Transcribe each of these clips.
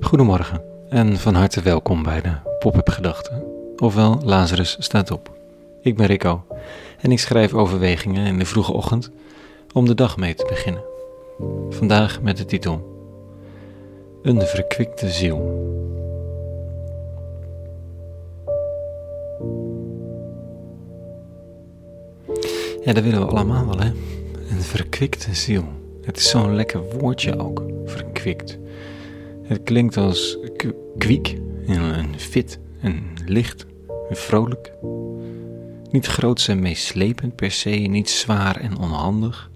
Goedemorgen en van harte welkom bij de Pop-up Gedachten, ofwel Lazarus staat op. Ik ben Rico en ik schrijf overwegingen in de vroege ochtend om de dag mee te beginnen. Vandaag met de titel Een verkwikte ziel. Ja, dat willen we allemaal wel, hè? Een verkwikte ziel. Het is zo'n lekker woordje ook, verkwikt. Het klinkt als kwiek en fit en licht en vrolijk. Niet groots en meeslepend per se, niet zwaar en onhandig.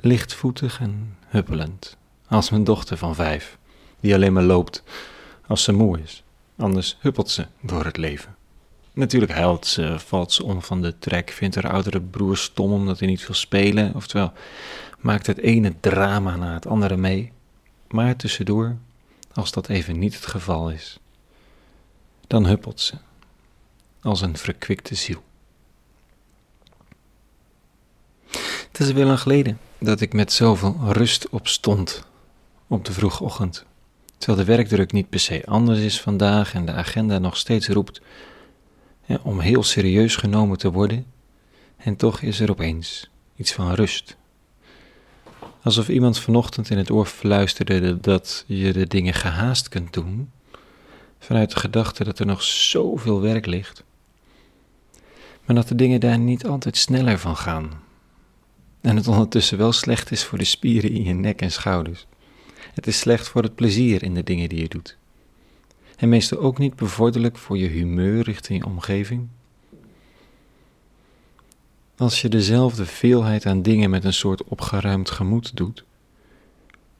Lichtvoetig en huppelend, als mijn dochter van vijf, die alleen maar loopt als ze moe is. Anders huppelt ze door het leven. Natuurlijk huilt ze, valt ze om van de trek, vindt haar oudere broer stom omdat hij niet wil spelen, oftewel maakt het ene drama na het andere mee. Maar tussendoor, als dat even niet het geval is, dan huppelt ze, als een verkwikte ziel. Het is wel lang geleden dat ik met zoveel rust opstond op de vroege ochtend, terwijl de werkdruk niet per se anders is vandaag en de agenda nog steeds roept om heel serieus genomen te worden, en toch is er opeens iets van rust. Alsof iemand vanochtend in het oor fluisterde dat je de dingen gehaast kunt doen, vanuit de gedachte dat er nog zoveel werk ligt, maar dat de dingen daar niet altijd sneller van gaan. En het ondertussen wel slecht is voor de spieren in je nek en schouders. Het is slecht voor het plezier in de dingen die je doet en meestal ook niet bevorderlijk voor je humeur richting je omgeving? Als je dezelfde veelheid aan dingen met een soort opgeruimd gemoed doet,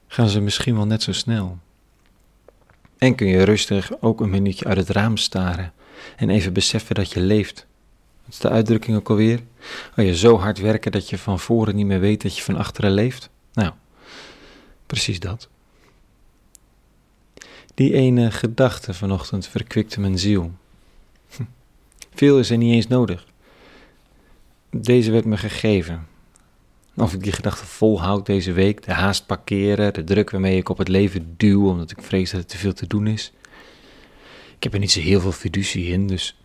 gaan ze misschien wel net zo snel. En kun je rustig ook een minuutje uit het raam staren en even beseffen dat je leeft. Wat is de uitdrukking ook alweer? Oh, je zo hard werken dat je van voren niet meer weet dat je van achteren leeft? Nou, precies dat. Die ene gedachte vanochtend verkwikte mijn ziel. Hm. Veel is er niet eens nodig. Deze werd me gegeven. Of ik die gedachte volhoud deze week, de haast parkeren, de druk waarmee ik op het leven duw omdat ik vrees dat er te veel te doen is. Ik heb er niet zo heel veel fiducie in, dus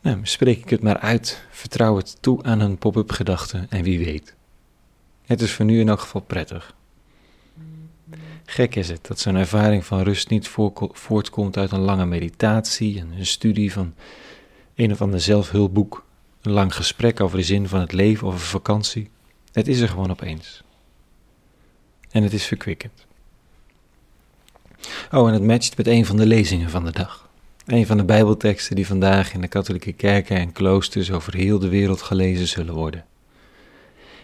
nou, spreek ik het maar uit, vertrouw het toe aan een pop-up gedachte en wie weet. Het is voor nu in elk geval prettig. Gek is het dat zo'n ervaring van rust niet voortkomt uit een lange meditatie, een studie van een of ander zelfhulpboek, een lang gesprek over de zin van het leven of een vakantie. Het is er gewoon opeens. En het is verkwikkend. Oh, en het matcht met een van de lezingen van de dag. Een van de Bijbelteksten die vandaag in de katholieke kerken en kloosters over heel de wereld gelezen zullen worden.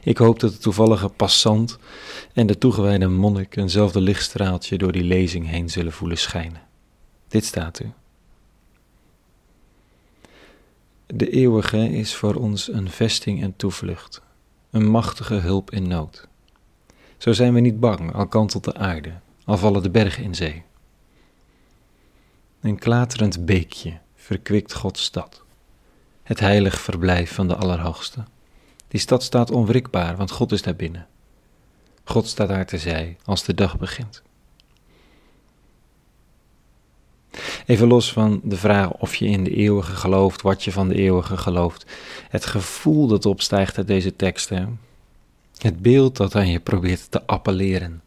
Ik hoop dat de toevallige passant en de toegewijde monnik eenzelfde lichtstraaltje door die lezing heen zullen voelen schijnen. Dit staat u. De eeuwige is voor ons een vesting en toevlucht, een machtige hulp in nood. Zo zijn we niet bang, al kantelt de aarde, al vallen de bergen in zee. Een klaterend beekje verkwikt Gods stad, het heilig verblijf van de Allerhoogste. Die stad staat onwrikbaar, want God is daar binnen. God staat daar terzij als de dag begint. Even los van de vraag of je in de eeuwige gelooft, wat je van de eeuwige gelooft. Het gevoel dat opstijgt uit deze teksten. Het beeld dat aan je probeert te appelleren.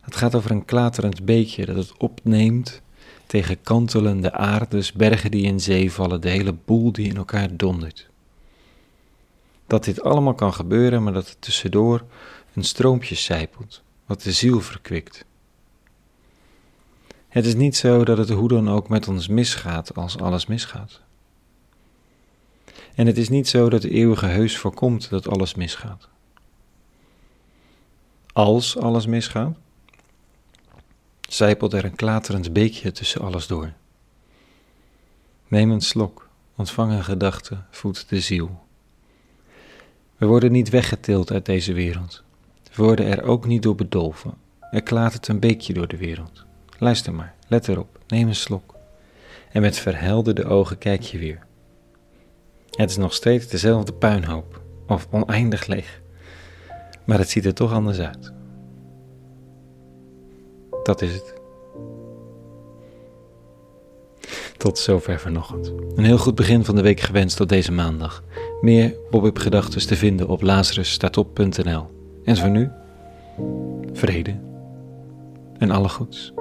Het gaat over een klaterend beekje dat het opneemt tegen kantelende aardes, bergen die in zee vallen, de hele boel die in elkaar dondert dat dit allemaal kan gebeuren, maar dat er tussendoor een stroompje sijpelt, wat de ziel verkwikt. Het is niet zo dat het hoe dan ook met ons misgaat als alles misgaat. En het is niet zo dat de eeuwige heus voorkomt dat alles misgaat. Als alles misgaat, zijpelt er een klaterend beekje tussen alles door. Neem een slok, ontvang een gedachte, voedt de ziel. We worden niet weggetild uit deze wereld. We worden er ook niet door bedolven. Er klatert een beekje door de wereld. Luister maar, let erop, neem een slok. En met verhelderde ogen kijk je weer. Het is nog steeds dezelfde puinhoop, of oneindig leeg. Maar het ziet er toch anders uit. Dat is het. Tot zover vanochtend. Een heel goed begin van de week gewenst tot deze maandag. Meer Bob gedachten te vinden op lazarusstaatop.nl. En voor nu, vrede en alle goeds.